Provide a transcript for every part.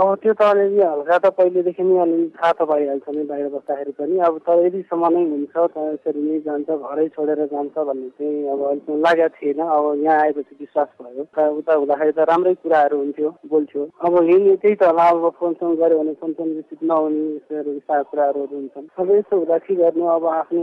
अब त्यो त अलिअलि हल्का त पहिलेदेखि नै अलिअलि थाहा त भइहाल्छ नि बाहिर बस्दाखेरि पनि। अब तर यदिसम्म नै हुन्छ त यसरी नै जान्छ घरै छोडेर जान्छ भन्ने चाहिँ अब अलिक लागेको थिएन। अब यहाँ आएपछि विश्वास भयो। उता हुँदाखेरि त राम्रै कुराहरू हुन्थ्यो बोल्थ्यो। अब यही त्यही त होला। अब फोनसोन गऱ्यो भने फोन फोन रिसिभ नहुने यस्तोहरू यस्ता कुराहरू हुन्छन्। अब यस्तो हुँदा के गर्नु? अब आफ्नो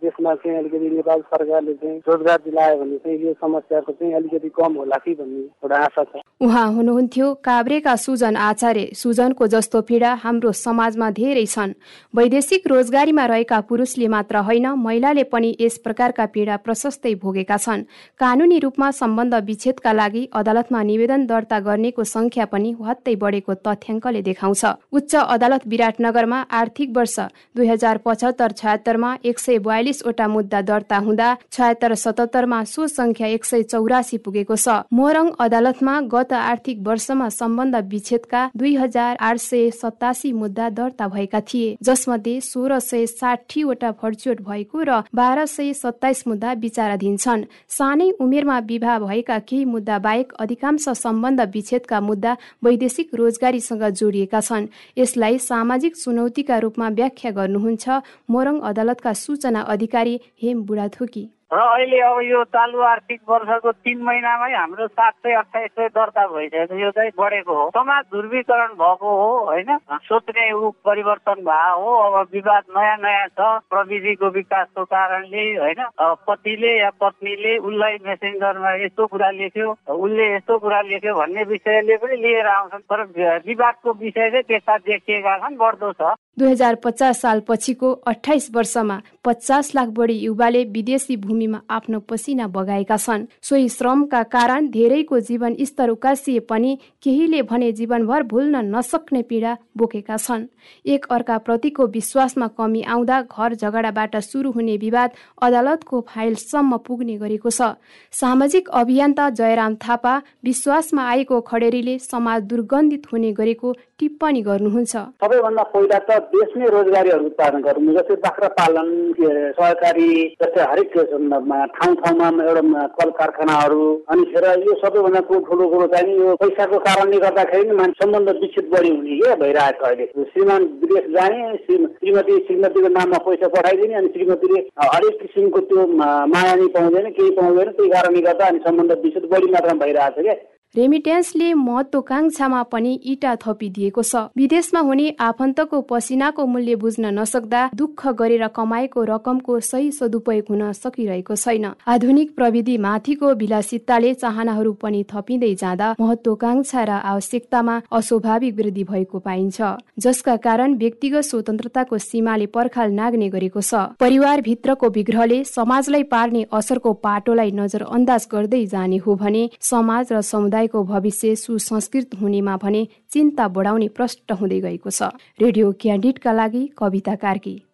देशमा चाहिँ अलिकति नेपाल सरकारले चाहिँ रोजगार दिलायो भने चाहिँ यो समस्याको चाहिँ अलिकति कम होला कि भन्ने एउटा आशा छ। उहाँ हुनुहुन्थ्यो। काभ्रेका सुजन आचार्य सुजनको जस्तो पीडा हाम्रो समाजमा धेरै छन्। वैदेशिक रोजगारीमा रहेका पुरुषले मात्र होइन महिलाले पनि यस प्रकारका पीडा प्रशस्तै भोगेका छन्। कानूनी रूपमा सम्बन्ध विच्छेदका लागि अदालतमा निवेदन दर्ता गर्नेको संख्या पनि हत्तै बढेको तथ्याङ्कले देखाउँछ। उच्च अदालत विराटनगरमा आर्थिक वर्ष दुई हजार पचहत्तर छयत्तरमा एक सय बयालिसवटा मुद्दा दर्ता हुँदा छयत्तर सतहत्तरमा सो संख्या एक सय चौरासी पुगेको छ। मोरङ अदालतमा गत आर्थिक वर्षमा सम्बन्ध विच्छेदका दुई हजार आठ सय सतासी मुद्दा दर्ता भएका थिए जसमध्ये सोह्र सय साठीवटा फर्चुट भएको र बाह्र सय सत्ताइस मुद्दा विचाराधीन छन्। सानै उमेरमा विवाह भएका केही मुद्दा बाहेक अधिकांश सम्बन्ध विच्छेदका मुद्दा वैदेशिक रोजगारीसँग जोडिएका छन्। यसलाई सामाजिक चुनौतीका रूपमा व्याख्या गर्नुहुन्छ मोरङ अदालतका सूचना अधिकारी हेम बुढाथोकी। र अहिले अब यो चालु आर्थिक वर्षको तिन महिनामै हाम्रो सात सय अठाइस सय दर्ता भइसकेको यो चाहिँ बढेको हो। समाज ध्रुवीकरण भएको हो होइन? सोच्ने ऊ परिवर्तन भएको हो। अब विवाद नयाँ नयाँ छ। प्रविधिको विकासको कारणले होइन? पतिले या पत्नीले उसलाई मेसेन्जरमा यस्तो कुरा लेख्यो उसले यस्तो कुरा लेख्यो भन्ने विषयले पनि लिएर आउँछन्। तर विवादको विषय चाहिँ त्यस्ता देखिएका छन् बढ्दो छ। दुई हजार पचास साल पछिको अठाइस वर्षमा पचास लाख बढी युवाले विदेशी भूमिमा आफ्नो पसिना बगाएका छन्। सोही श्रमका कारण धेरैको जीवन स्तर उकासिए पनि केहीले भने जीवनभर भुल्न नसक्ने पीडा बोकेका छन्। एक अर्का प्रतिको विश्वासमा कमी आउँदा घर झगडाबाट सुरु हुने विवाद अदालतको फाइलसम्म पुग्ने गरेको छ। सामाजिक अभियन्ता जयराम थापा विश्वासमा आएको खडेरीले समाज दुर्गन्धित हुने गरेको टिप्पणी गर्नुहुन्छ। सबैभन्दा पहिला देशमै रोजगारीहरू उत्पादन गर्नु जस्तै बाख्रा पालन सहकारी जस्तै हरेक ठाउँ ठाउँमा एउटा कल कारखानाहरू अनि फेर यो सबैभन्दा ठुलो कुरो चाहिँ यो पैसाको कारणले गर्दाखेरि नि सम्बन्ध विकसित बढी हुने क्या भइरहेको अहिले। श्रीमान विदेश जाने श्रीमती श्रीमतीको नाममा पैसा पठाइदिने अनि श्रीमतीले हरेक किसिमको त्यो माया नै पाउँदैन केही पाउँदैन त्यही कारणले गर्दा अनि सम्बन्ध विकसित बढी मात्रामा भइरहेको छ क्या। रेमिटेन्सले महत्वाकांक्षामा पनि इटा थपिदिएको छ। विदेशमा हुने आफन्तको पसिनाको मूल्य बुझ्न नसक्दा दुःख गरेर कमाएको रकमको सही सदुपयोग हुन सकिरहेको छैन। आधुनिक प्रविधि माथिको विलासितताले चाहनाहरू पनि थपिँदै जाँदा महत्वाकांक्षा र आवश्यकतामा अस्वाभाविक वृद्धि भएको पाइन्छ। जसका कारण व्यक्तिगत स्वतन्त्रताको सीमाले पर्खाल नाग्ने गरेको छ। परिवार भित्रको विग्रहले समाजलाई पार्ने असरको पाटोलाई नजरअन्दाज गर्दै जाने हो भने समाज र समुदाय समुदायको भविष्य सुसंस्कृत हुनेमा भने चिन्ता बढाउने प्रष्ट हुँदै गएको छ। रेडियो क्यान्डिडका लागि कविता कार्की।